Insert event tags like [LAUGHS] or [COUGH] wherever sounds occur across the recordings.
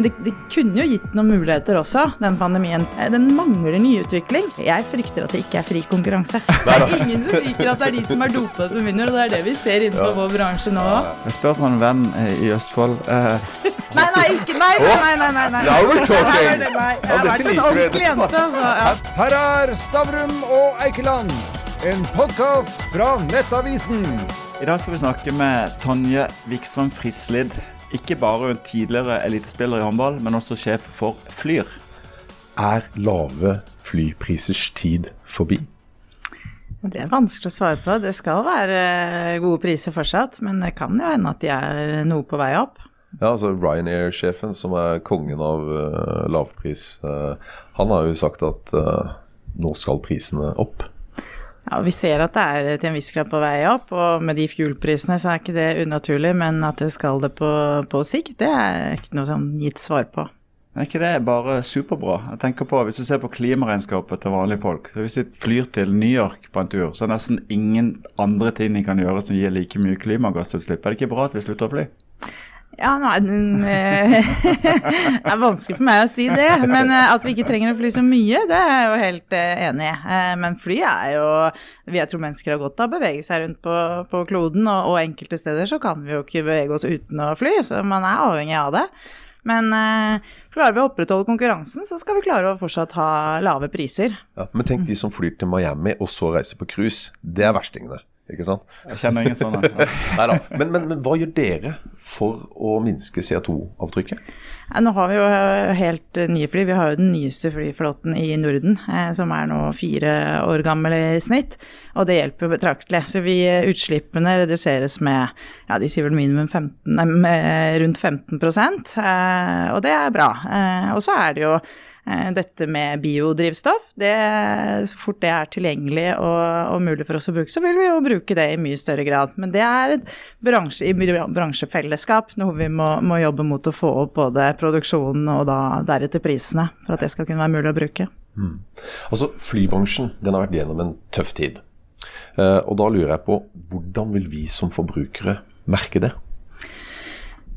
Men det, det, kunne jo gitt noen muligheter også, den pandemien. Eh, den mangler nyutvikling. Jeg frykter at det ikke er fri konkurranse. [LAUGHS] Det er ingen som liker at det er de som er dopa som vinner, og det er det vi ser innenfor ja. vår bransje nå òg. Jeg spør på en venn eh, i Østfold. eh. [LAUGHS] Nei, nei, ikke Nei, nei, nei. nei, nei. Now we're talking! Jeg har vært en ordentlig jente, altså. Ja. Her er Stavrum og Eikeland, en podkast fra Nettavisen. I dag skal vi snakke med Tonje Vikstrøm Frislid. Ikke bare en tidligere elitespiller i håndball, men også sjef for Flyr. Er lave flyprisers tid forbi? Det er vanskelig å svare på. Det skal være gode priser fortsatt, men det kan jo hende at de er noe på vei opp. Ja, altså Ryanair-sjefen, som er kongen av uh, lavpris, uh, han har jo sagt at uh, nå skal prisene opp. Ja, Vi ser at det er til en viss grad på vei opp, og med de fuelprisene så er ikke det unaturlig. Men at det skal det på, på sikt, det er ikke noe sånn gitt svar på. Er ikke det bare superbra? Jeg tenker på, Hvis du ser på klimaregnskapet til vanlige folk så Hvis de flyr til New York på en tur, så er det nesten ingen andre ting de kan gjøre som gir like mye klimagassutslipp. Er det ikke bra at vi slutter å fly? Ja, nei, [LAUGHS] eh, Det er vanskelig for meg å si det. Men eh, at vi ikke trenger å fly så mye, det er jeg jo helt eh, enig i. Men fly er jo Vi jeg tror mennesker har godt av å bevege seg rundt på, på kloden, og, og, enkelte steder så kan vi jo ikke bevege oss uten å fly, så man er avhengig av det. Men eh, klarer vi å opprettholde konkurransen, så skal vi klare å fortsatt ha lave priser. Ja, men tenk de som flyr til Miami og så reiser på cruise. Det er verstingene. Ikke sant? Jeg kjenner ingen sånne. [LAUGHS] Neida. Men, men, men, hva gjør dere for å minske CO2-avtrykket? Nå har vi jo helt nye fly. Vi har jo den nyeste flyflåten i Norden, eh, som er nå fire år gammel i snitt. Og det hjelper betraktelig. Så vi, utslippene reduseres med ja, de sier vel minimum 15, nei, rundt 15 eh, og det er bra. Eh, og så er det jo Eh, dette med biodrivstoff. Det, så fort det er tilgjengelig og, og, mulig for oss å bruke, så vil vi jo bruke det i mye større grad. Men det er et bransje, i bransjefellesskap, noe vi må, må, jobbe mot å få opp både produksjonen og da deretter prisene, for at det skal kunne være mulig å bruke. Mm. Altså, Flybransjen den har vært gjennom en tøff tid. Uh, og da lurer jeg på, hvordan vil vi som forbrukere merke det?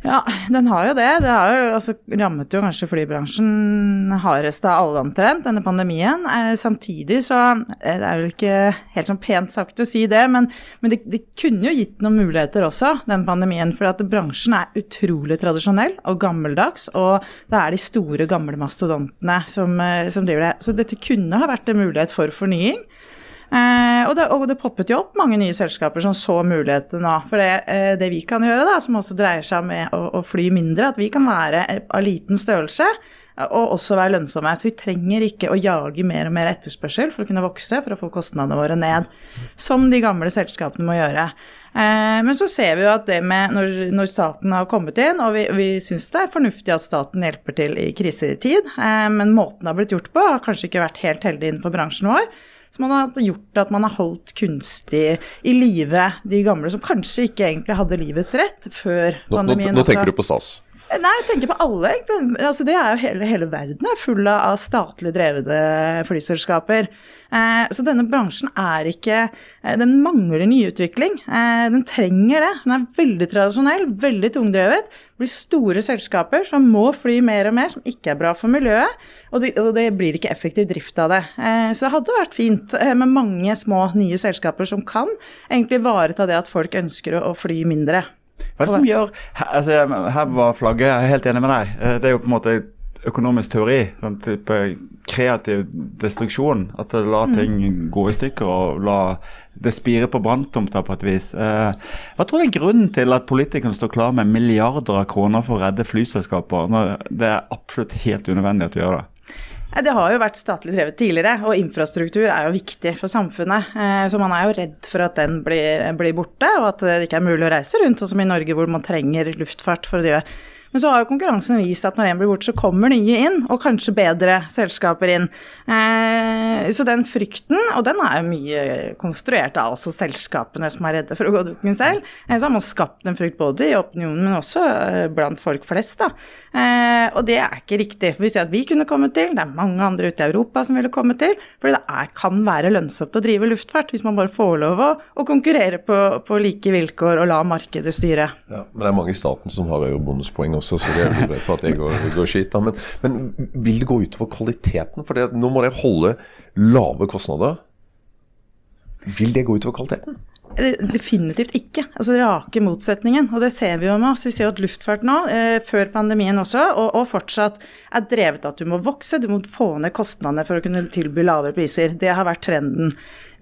Ja, den har jo det. Det har jo altså, rammet jo kanskje flybransjen hardest av alle omtrent, denne pandemien. Eh, samtidig så eh, Det er vel ikke helt sånn pent sagt å si det, men, men det, det, kunne jo gitt noen muligheter også, den pandemien. For at bransjen er utrolig tradisjonell og gammeldags, og det er de store, gamle mastodontene som, eh, som driver det. Så dette kunne ha vært en mulighet for fornying. Eh, og, det, og, det, poppet jo opp mange nye selskaper som så mulighetene nå. For det, eh, det, vi kan gjøre, da, som også dreier seg om å, å, fly mindre, at vi kan være av liten størrelse og også være lønnsomme. Så vi trenger ikke å jage mer og mer etterspørsel for å kunne vokse, for å få kostnadene våre ned. Som de gamle selskapene må gjøre. Eh, men så ser vi jo at det med når, når staten har kommet inn, og vi, vi syns det er fornuftig at staten hjelper til i krisetid, eh, men måten det har blitt gjort på, har kanskje ikke vært helt heldig innenfor bransjen vår som har gjort at man har holdt kunstig i live de gamle som kanskje ikke egentlig hadde livets rett før pandemien. Nå, nå, nå tenker du på SAS? Nei, jeg tenker på alle. Altså, det er jo hele, hele verden er full av statlig drevne flyselskaper. Eh, så denne bransjen er ikke eh, Den mangler nyutvikling. Eh, den trenger det. Den er veldig tradisjonell, veldig tungdrevet. Det blir store selskaper som må fly mer og mer, som ikke er bra for miljøet. Og det, og det blir ikke effektiv drift av det. Eh, så det hadde vært fint eh, med mange små nye selskaper som kan egentlig ivareta det at folk ønsker å, å fly mindre. Hva er det som gjør altså, Her var flagget, jeg er helt enig med deg. Eh, det er jo på en måte økonomisk teori. Sånn type kreativ destruksjon. At det lar mm. ting gå i stykker og la det spire på branntomta på et vis. Eh, hva tror du er grunnen til at politikerne står klar med milliarder av kroner for å redde flyselskaper, når det er absolutt helt unødvendig at vi gjør det? Det har jo vært statlig drevet tidligere, og infrastruktur er jo viktig for samfunnet. Eh, så man er jo redd for at den blir, blir borte, og at det ikke er mulig å reise rundt, sånn som i Norge hvor man trenger luftfart for å drive men så har jo konkurransen vist at når en blir borte, så kommer nye inn, og kanskje bedre selskaper inn. Eh, så den frykten, og den er jo mye konstruert av også selskapene som er redde for å gå dukken selv, eh, så har man skapt en frykt både i opinionen, men også eh, blant folk flest. da. Eh, og det er ikke riktig. For vi ser at vi kunne kommet til, det er mange andre ute i Europa som ville kommet til, fordi det er, kan være lønnsomt å drive luftfart hvis man bare får lov å, å konkurrere på, på, like vilkår og la markedet styre. Ja, Men det er mange i staten som har eurobonuspoeng også, så det er for at jeg går, går skit. Da. Men, men, vil det gå utover kvaliteten? For det, nå må dere holde lave kostnader. Vil det gå utover kvaliteten? Eh, definitivt ikke. Altså Rake motsetningen. Og det ser vi jo med oss. Vi ser jo at luftfart nå, eh, før pandemien også, og, og, fortsatt er drevet at du må vokse, du må få ned kostnadene for å kunne tilby lavere priser. Det har vært trenden.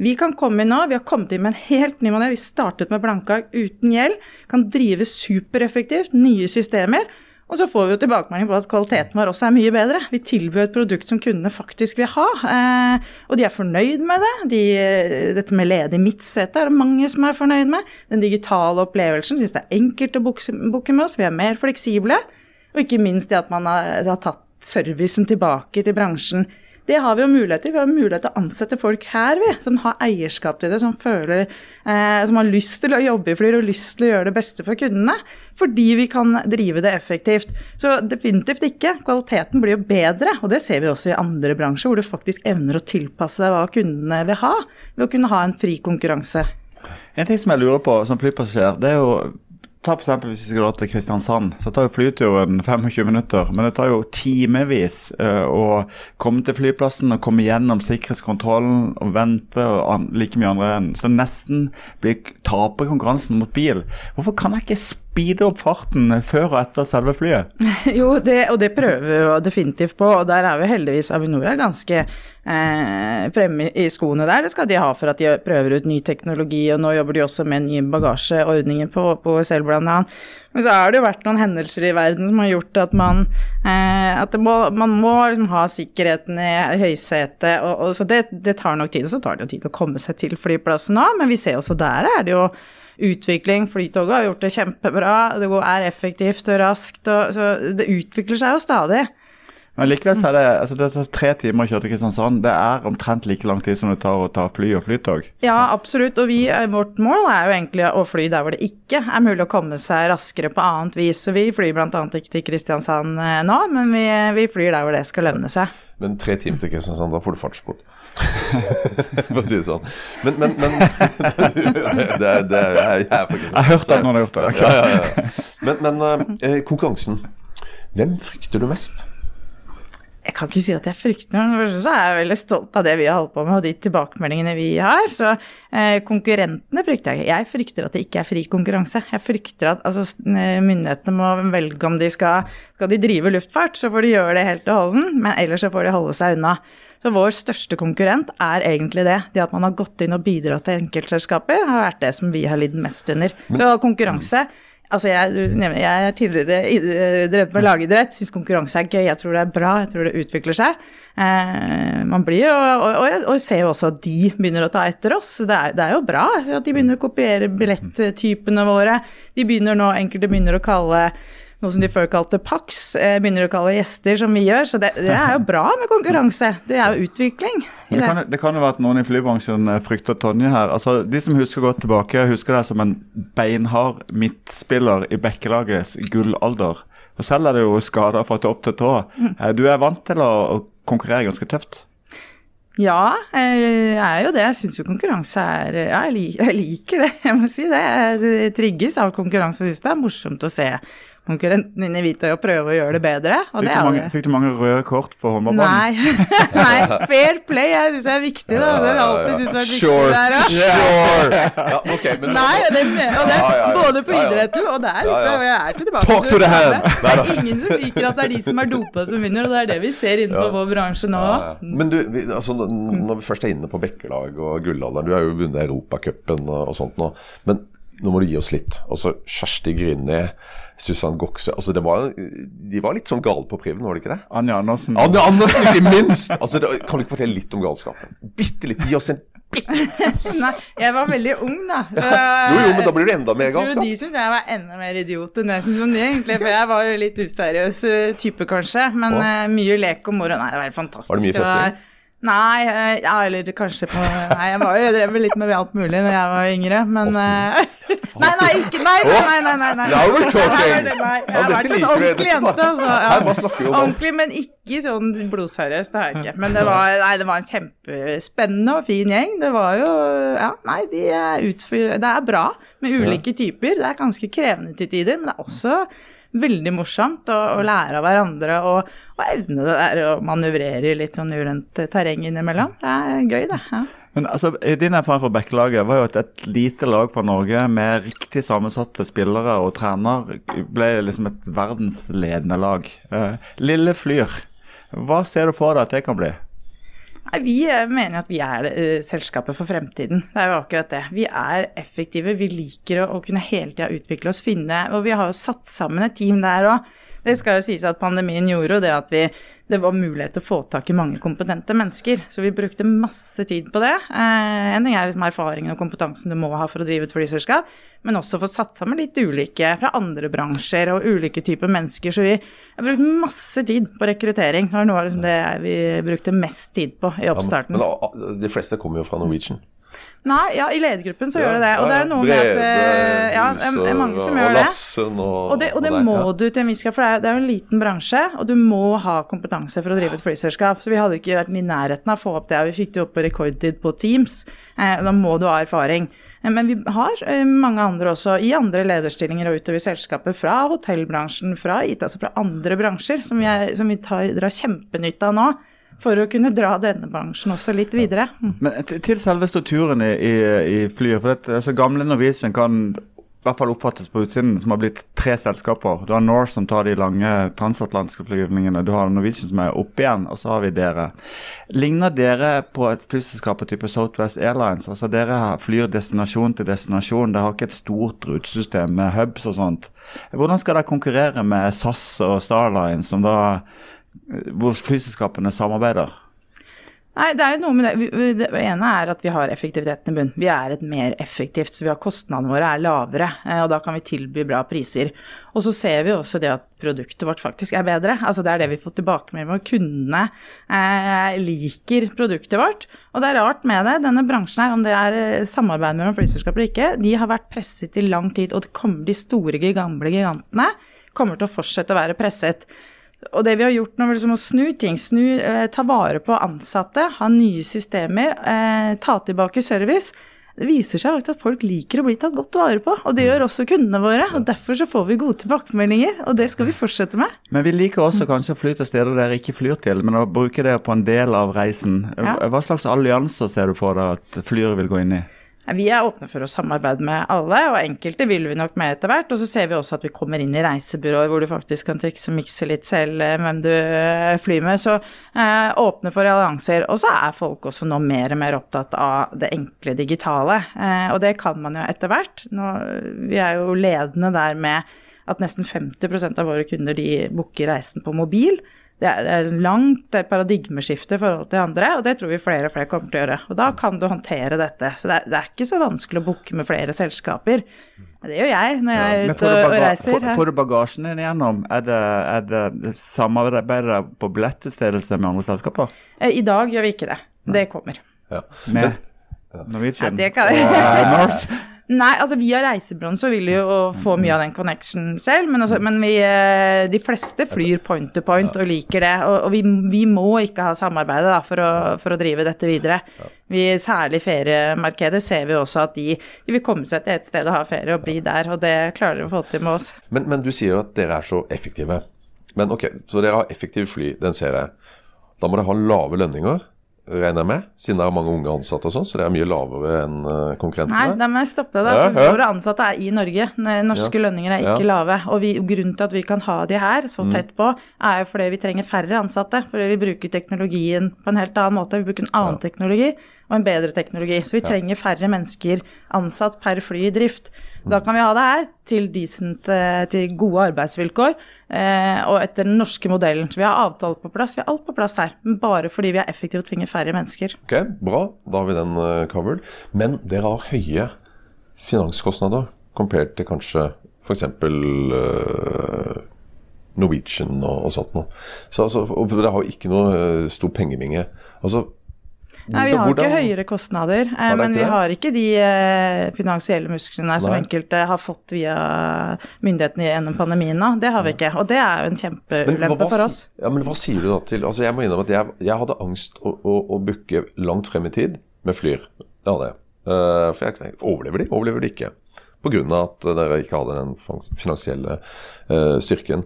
Vi kan komme inn nå, vi har kommet inn med en helt ny modell. Vi startet med blankeark uten gjeld. Kan drive supereffektivt, nye systemer. Og så får vi jo tilbakemelding på at kvaliteten vår også er mye bedre. Vi tilbyr et produkt som kundene faktisk vil ha, eh, og de er fornøyd med det. De, dette med ledig midtsete er det mange som er fornøyd med. Den digitale opplevelsen syns det er enkelt å booke med oss, vi er mer fleksible. Og ikke minst det at man har, har tatt servicen tilbake til bransjen det har vi jo mulighet til. Vi har mulighet til å ansette folk her, vi, som har eierskap til det, som føler eh, Som har lyst til å jobbe i Flyr og lyst til å gjøre det beste for kundene. Fordi vi kan drive det effektivt. Så definitivt ikke. Kvaliteten blir jo bedre, og det ser vi også i andre bransjer, hvor du faktisk evner å tilpasse deg hva kundene vil ha, ved å kunne ha en fri konkurranse. En ting som jeg lurer på som flypassasjer, det er jo Ta for eksempel Hvis vi skal til Kristiansand, så tar jo flyturen 25 minutter. Men det tar jo timevis uh, å komme til flyplassen og komme gjennom sikkerhetskontrollen og vente og like mye andre enn. Så nesten blir taper konkurransen mot bil. Hvorfor kan jeg ikke speede opp farten før og etter selve flyet? [LAUGHS] jo, det, og det prøver vi jo definitivt på. Og der er jo heldigvis Avinor er ganske eh, fremme i skoene der. Det skal de ha for at de prøver ut ny teknologi, og nå jobber de også med nye bagasjeordninger på, på selv blant annet. Men så har det jo vært noen hendelser i verden som har gjort at man, eh, at må, man må liksom ha sikkerheten i høysetet. Og, og, så det, det, tar nok tid. Og så tar det jo tid å komme seg til flyplassen òg, men vi ser også der er det jo utvikling. Flytoget har gjort det kjempebra, det er effektivt og raskt. Og, så det utvikler seg jo stadig. Men likevel så er det altså det tar tre timer å kjøre til Kristiansand. Det er omtrent like lang tid som det tar å ta fly og flytog. Ja, absolutt. Og vi, eh, vårt mål er jo egentlig å fly der hvor det ikke er mulig å komme seg raskere på annet vis. Så vi flyr bl.a. ikke til Kristiansand eh, nå, men vi, vi, flyr der hvor det skal lønne seg. Men tre timer til Kristiansand, da får du fartsbot. [LAUGHS] For å si det sånn. Men, men, men [LAUGHS] det, det, det, jeg, jeg, jeg har hørt at noen har gjort det. Okay. Ja, ja, ja. Men, men eh, konkurransen. Hvem frykter du mest? Kan ikke si at jeg frykter noe. For så er jeg veldig stolt av det vi har holdt på med, og de tilbakemeldingene vi har. Så eh, konkurrentene frykter jeg ikke. Jeg frykter at det ikke er fri konkurranse. Jeg frykter at altså, myndighetene må velge om de skal Skal de drive luftfart, så får de gjøre det helt og holden, men ellers så får de holde seg unna. Så vår største konkurrent er egentlig det. Det at man har gått inn og bidratt til enkeltselskaper, har vært det som vi har lidd mest under. Så konkurranse Altså jeg, jeg er tidligere drevet med lagidrett, syns konkurranse er gøy. Jeg tror det er bra, jeg tror det utvikler seg. Eh, man blir jo, og, og, og, ser jo også at de begynner å ta etter oss. Det er, det er, jo bra at de begynner å kopiere billetttypene våre. De begynner nå, enkelte begynner å kalle noe som de før kalte Pax, eh, begynner å kalle gjester, som vi gjør. Så det, det er jo [LAUGHS] bra med konkurranse. Det er jo utvikling. Det. Det, kan, det kan jo være at noen i flybransjen eh, frykter Tonje her. Altså, De som husker godt tilbake, husker deg som en beinhard midtspiller i Bekkelagets gullalder. Og selv er det jo skader fra topp til tå. Mm. Eh, du er vant til å konkurrere ganske tøft? Ja, jeg er jo det. Jeg syns jo konkurranse er Ja, [LAUGHS] jeg liker det, jeg må si det. Jeg trigges av konkurranse og hus. det er morsomt å se konkurrenten inn i hvitøy og prøve å gjøre det bedre. Fikk, det du mange, fikk, du mange, røde kort på håndballbanen? Nei. [LAUGHS] Nei, fair play jeg syns er viktig. da. Det har alltid syntes vært viktig sure. der òg. Sure. Ja, okay, men... Nei, det, og det, både på idretten og der. er av jeg er tilbake Talk to the hand! Det er ingen som liker at det er de som er dopa som vinner, og det er det vi ser innenfor ja. vår bransje nå. Ja, men du, altså, når vi først er inne på bekkelag og gullalderen, du har jo vunnet Europacupen og, og sånt nå. men nå må du gi oss litt. Altså, Kjersti Grini, Susann Gokse altså, var, De var litt sånn gale på priven, var det ikke det? Anja Andersen. Anja Andersen, ikke minst! Altså, det, kan du ikke fortelle litt om galskapen? Bitte litt. Gi oss en bitte litt. [LAUGHS] Nei, jeg var veldig ung, da. [LAUGHS] jo, jo, men da blir du enda mer galskap. Jeg tror de syns jeg var enda mer idiot enn jeg syns om de, egentlig. For jeg var jo litt useriøs eh, type, kanskje. Men uh, mye lek og moro. Nei, det var helt fantastisk. Var det mye festlig? Nei, eh, ja, eller kanskje på Nei, jeg var jeg drev litt med alt mulig da jeg var yngre, men oh, [LAUGHS] Nei, nei, ikke Nei, nei, nei. nei, nei, Now we're talking! Nei, jeg har vært en ordentlig jente, altså. Ja. Ordentlig, men ikke sånn blodseriøs, det har jeg ikke. Men det var, nei, det var en kjempespennende og fin gjeng. Det var jo Ja, nei, de er utfyr... Det er bra med ulike typer. Det er ganske krevende til tider, men det er også veldig morsomt å, å lære av hverandre og, og evne det der å manøvrere i litt sånn ulendt terreng innimellom. Det er gøy, det. ja. Men altså, Din erfaring fra Bekkelaget var jo at et lite lag fra Norge med riktig sammensatte spillere og trener ble liksom et verdensledende lag. Eh, Lille Flyr, hva ser du for deg at det kan bli? Vi eh, mener at vi er eh, selskapet for fremtiden. Det er jo akkurat det. Vi er effektive, vi liker å, å kunne hele tida utvikle oss, finne Og vi har jo satt sammen et team der òg. Det skal jo sies at pandemien gjorde jo det at vi, det var mulighet til å få tak i mange kompetente mennesker. Så vi brukte masse tid på det. Eh, en ting er liksom erfaringen og kompetansen du må ha for å drive et flyselskap, men også få satt sammen litt ulike fra andre bransjer og ulike typer mennesker. Så vi har brukt masse tid på rekruttering. Det var noe av liksom det vi brukte mest tid på i oppstarten. Ja, men, men de fleste kommer jo fra Norwegian. Nei, ja, i ledergruppen så ja, gjør det det. Og det er noe med at eh, Ja, det er mange som gjør det. Og det, og det må du til en viss grad, for det er, det er jo en liten bransje, og du må ha kompetanse for å drive et flyselskap. Så vi hadde ikke vært i nærheten av å få opp det, og vi fikk det opp på rekordtid på Teams. Eh, da må du ha erfaring. Eh, men vi har mange andre også i andre lederstillinger og utover selskapet, fra hotellbransjen, fra IT, altså fra andre bransjer, som, jeg, som vi tar, drar kjempenytte av nå for å kunne dra denne bransjen også litt videre. Mm. Men til selve strukturen i, i, i flyet. for dette, altså Gamle Norwegian kan i hvert fall oppfattes på utsiden som har blitt tre selskaper. Du har Norse som tar de lange transatlantiske flyvningene. Du har Norwegian som er oppe igjen, og så har vi dere. Ligner dere på et flyselskap av type Southwest Airlines? Altså Dere flyr destinasjon til destinasjon. Dere har ikke et stort rutesystem med hubs og sånt. Hvordan skal dere konkurrere med SAS og Starlines, som da hvor flyselskapene samarbeider? Nei, det er jo noe med det. Det ene er at vi har effektiviteten i bunn. Vi er et mer effektivt, så vi har kostnadene våre er lavere. Eh, og da kan vi tilby bra priser. Og så ser vi også det at produktet vårt faktisk er bedre. Altså det er det vi får tilbakemelding om. Kundene eh, liker produktet vårt. Og det er rart med det. Denne bransjen her, om det er eh, samarbeid mellom flyselskaper eller ikke, de har vært presset i lang tid. Og det kommer, de store, gamle gigantene kommer til å fortsette å være presset. Og det vi har gjort nå, er liksom å snu ting. Snu, eh, ta vare på ansatte, ha nye systemer, eh, ta tilbake service. Det viser seg faktisk at folk liker å bli tatt godt vare på, og det gjør også kundene våre. og Derfor så får vi gode tilbakemeldinger, og det skal vi fortsette med. Men vi liker også kanskje å fly til steder dere ikke flyr til, men å bruke det på en del av reisen. Ja. Hva slags allianser ser du på deg at flyret vil gå inn i? Vi er åpne for å samarbeide med alle, og enkelte vil vi nok med etter hvert. Og så ser vi også at vi kommer inn i reisebyråer hvor du faktisk kan trikse og mikse litt selv eh, hvem du eh, flyr med. Så eh, åpne for allianser. Og så er folk også nå mer og mer opptatt av det enkle digitale. Eh, og det kan man jo etter hvert. Vi er jo ledende der med at nesten 50% av våre kunder de booker reisen på mobil det er langt paradigmeskifte i forhold til andre, og det tror vi flere og flere kommer til å gjøre. Og da kan du håndtere dette. Så det er, det er ikke så vanskelig å booke med flere selskaper. Det gjør jeg når jeg er ute og, reiser. Får, får, du bagasjen din igjennom? Er det, er det samarbeider på billettutstedelse med andre selskaper? Eh, I dag gjør vi ikke det. Det kommer. Ja. Med Norwegian? Ja, det kan jeg. [LAUGHS] Nei, altså via reisebransjen så vil du jo få mye av den connection selv, men, altså, men vi, eh, de fleste flyr point to point og liker det. Og, og vi, vi, må ikke ha samarbeidet da, for, å, for, å, drive dette videre. Vi, særlig feriemarkedet ser vi også at de, de, vil komme seg til et sted og ha ferie og bli der, og det klarer de å få til med oss. Men, men du sier jo at dere er så effektive. Men ok, så dere har effektiv fly, den ser jeg. Da må dere ha lave lønninger regner jeg med, siden det er mange unge ansatte og sånn, så det er mye lavere enn eh, konkurrentene? Nei, da må jeg stoppe det. Ja, ja. Våre ansatte er i Norge. Norske ja. lønninger er ikke lave. Og vi, grunnen til at vi kan ha de her så mm. tett på, er jo fordi vi trenger færre ansatte. Fordi vi bruker teknologien på en helt annen måte. Vi bruker en annen teknologi og en bedre teknologi. Så vi trenger færre mennesker ansatt per fly i drift. Da kan vi ha det her til, decent, eh, til gode arbeidsvilkår eh, og etter den norske modellen. Vi har avtale på plass, vi har alt på plass her. Men bare fordi vi er effektive og trenger færre mennesker. Ok, Bra, da har vi den uh, covered. Men dere har høye finanskostnader compared til kanskje f.eks. Uh, Norwegian og, sånt noe. Så, altså, og dere har jo ikke noe stor pengebinge. Altså, Nei, Vi har Hvordan? ikke høyere kostnader, eh, men vi har ikke de eh, finansielle musklene som enkelte har fått via myndighetene gjennom pandemien nå. Det har vi ikke, og det er jo en kjempeulempe for oss. Ja, Men hva sier du da til altså Jeg må innrømme at jeg, jeg hadde angst å, å, å booke langt frem i tid med Flyr. Det hadde jeg. Uh, for jeg tenkte overlever de, overlever de ikke? pga. at dere ikke hadde den finansielle uh, styrken.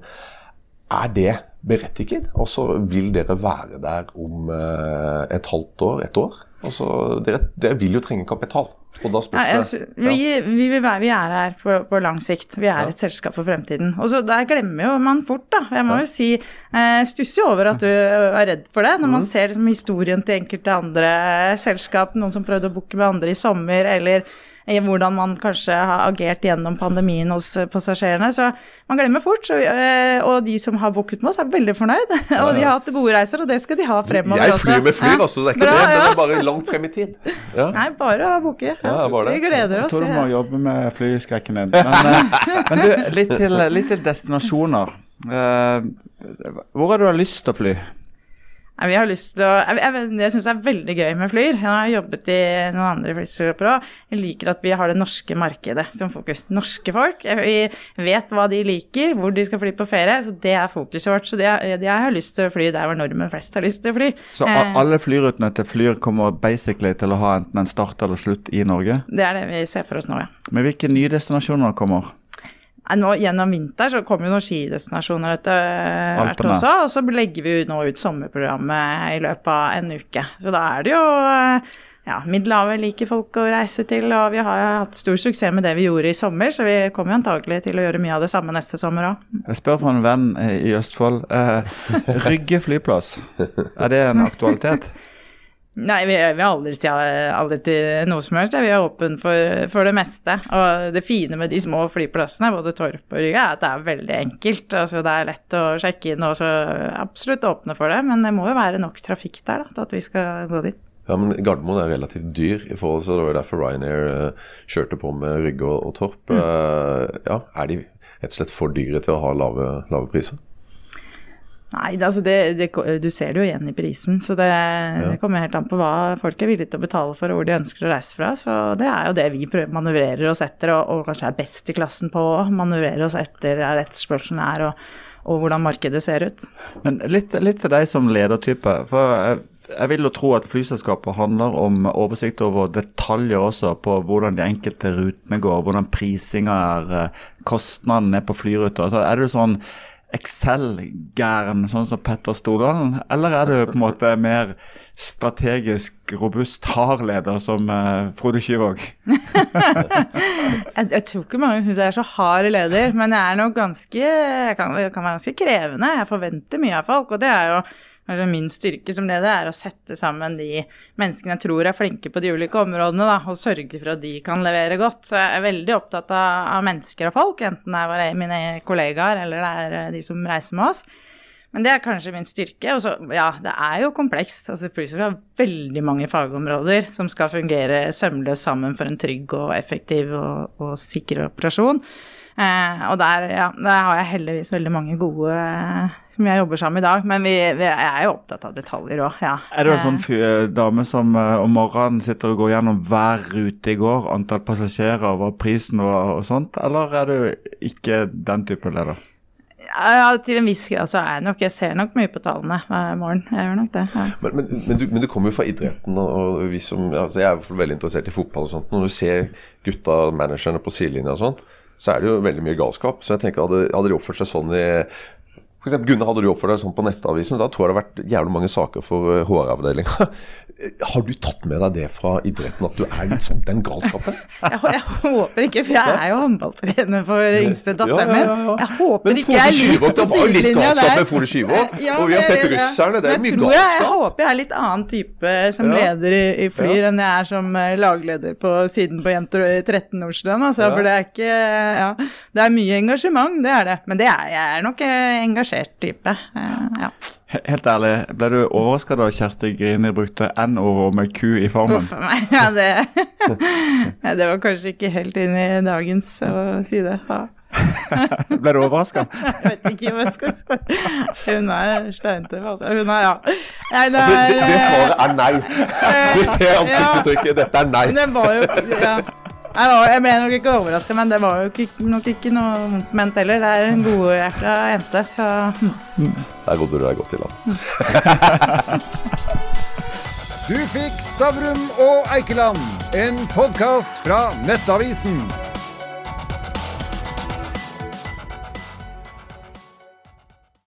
Er det berettiget? Og så vil dere være der om uh, et halvt år, et år? Altså, dere, dere vil jo trenge kapital. Og da spørs ja, det ja. vi, vi, vi, er her på, på, lang sikt. Vi er ja. et selskap for fremtiden. Og så Der glemmer jo man fort, da. Jeg må jo si eh, Stusser jo over at du er redd for det, når man mm. ser liksom, historien til enkelte andre selskap, noen som prøvde å booke med andre i sommer, eller i hvordan man kanskje har agert gjennom pandemien hos passasjerene. Så man glemmer fort. Så, eh, og de som har booket med oss, er veldig fornøyd. [LAUGHS] og de har hatt gode reiser, og det skal de ha fremover også. Jeg flyr med fly, ja. også, det er ikke Bra, det, men det er bare langt frem i tid. [LAUGHS] Ja. Nei, bare å booke. Ja. vi gleder oss. Jeg tror du må jobbe med flyskrekken din. Men, eh, [LAUGHS] men du, litt til, litt til destinasjoner. Uh, hvor har du lyst til å fly? Vi har lyst til å, Jeg, jeg, jeg syns det er veldig gøy med Flyr. Jeg har jobbet i noen andre flyselskaper òg. Jeg liker at vi har det norske markedet som fokus. Norske folk. Vi vet hva de liker, hvor de skal fly på ferie. Så det er fokuset vårt. Så det, jeg har lyst til å fly der hvor nordmenn flest har lyst til å fly. Så eh, alle flyrutene til Flyr kommer basically til å ha enten en start eller slutt i Norge? Det er det vi ser for oss nå, ja. Men hvilke nye destinasjoner kommer? Nå, gjennom vinteren så kommer jo noen skidestinasjoner etter hvert også, og så legger vi nå ut sommerprogrammet i løpet av en uke. Så da er det jo ja, Middelhavet liker folk å reise til, og vi har hatt stor suksess med det vi gjorde i sommer, så vi kommer jo antagelig til å gjøre mye av det samme neste sommer òg. Jeg spør fra en venn i Østfold. Eh, Rygge flyplass, er det en aktualitet? [LAUGHS] Nei, vi, vi har aldri sagt noe som helst. Vi er åpne for, for, det meste. Og det fine med de små flyplassene, både Torp og Rygge, er at det er veldig enkelt. Altså, det er lett å sjekke inn, og så absolutt åpne for det. Men det må jo være nok trafikk der da, til at vi skal gå dit. Ja, men Gardermoen er relativt dyr i forhold til Det var derfor Ryanair uh, kjørte på med Rygge og, og Torp. Mm. Uh, ja, Er de rett og slett for dyre til å ha lave, lave priser? Nei, altså det, det, du ser det jo igjen i prisen. Så det, ja. det, kommer helt an på hva folk er villige til å betale for, og hvor de ønsker å reise fra. Så det er jo det vi prøver, manøvrerer oss etter, og, og kanskje er best i klassen på å manøvrere oss etter der etterspørselen er, og, og, hvordan markedet ser ut. Men litt, litt til deg som ledertype. for jeg, jeg vil jo tro at flyselskapet handler om oversikt over detaljer også på hvordan de enkelte rutene går, hvordan prisinga er, eh, kostnadene er på flyruter. Altså, er det sånn Excel-gæren, sånn som Petter Stordalen? Eller er du på en måte mer strategisk robust hard-leder som uh, Frode Kyvåg? [LAUGHS] jeg, jeg, tror ikke mange syns jeg er så hard leder, men jeg er nok ganske jeg kan, jeg kan være ganske krevende. Jeg forventer mye av folk, og det er jo kanskje min styrke som leder er å sette sammen de menneskene jeg tror er flinke på de ulike områdene, da, og sørge for at de kan levere godt. Så jeg er veldig opptatt av, av mennesker og folk, enten det er mine kollegaer eller det er eh, de som reiser med oss. Men det er kanskje min styrke. Og så, ja, det er jo komplekst. Altså, Plutselig har veldig mange fagområder som skal fungere sømløst sammen for en trygg og effektiv og, og sikker operasjon. Eh, og der, ja, der, har jeg heldigvis veldig mange gode eh, som jeg jobber sammen i dag. Men vi, vi er jo opptatt av detaljer òg, ja. Er du en sånn fyr, dame som om morgenen sitter og går gjennom hver rute i går, antall passasjerer, hva prisen og, og sånt, eller er du ikke den type leder? Ja, til en viss grad så er jeg nok Jeg ser nok mye på tallene hver morgen. Jeg gjør nok det. Ja. Men, men, men, du, men, du, kommer jo fra idretten, og vi som, altså jeg er veldig interessert i fotball og sånt. Når du ser gutta, managerne på sidelinja og sånt, så er det jo veldig mye galskap. Så jeg tenker, hadde, hadde de oppført seg sånn i for eksempel, Gunnar, hadde du oppført deg sånn på Nettavisen, da tror jeg det har vært jævlig mange saker for HR-avdelinga. [LAUGHS] Har du tatt med deg det fra idretten, at du er liksom den galskapen? [LAUGHS] Jeg, jeg, håper ikke, for jeg er jo håndballtrener for yngste datteren min. Ja, ja, ja, jeg håper Men ikke jeg er litt på sidelinja der. Med Frode Skyvåg, og vi har sett russerne, det er mye galskap. Jeg, jeg håper jeg er litt annen type som leder i, i Flyr enn jeg er som eh, lagleder på siden på Jenter 13 Nordstrand, altså, for det er ikke Ja, det er mye engasjement, det er det. Men det er, jeg er nok eh, engasjert type. Eh, ja. Helt ærlig, ble du overraska da Kjersti Grini brukte N-ordet med Q i formen? Uff [LAUGHS] ja det, [LAUGHS] det var kanskje ikke helt inn i dagens å si det. Ja. [LAUGHS] ble du overraska? jeg vet ikke hva jeg skal spørre. Hun er steintøff, altså. Hun er, ja. Nei, det, altså, det, det svaret er nei. Du ser ansiktsuttrykket. Dette er nei. Det var jo, ja. Jeg ble nok ikke overraska, men det var jo ikke, nok ikke noe vondt ment heller. Det er en godhjerta jente. Så. Det er godt du er godt i land. du fikk Stavrum og Eikeland, en podkast fra Nettavisen.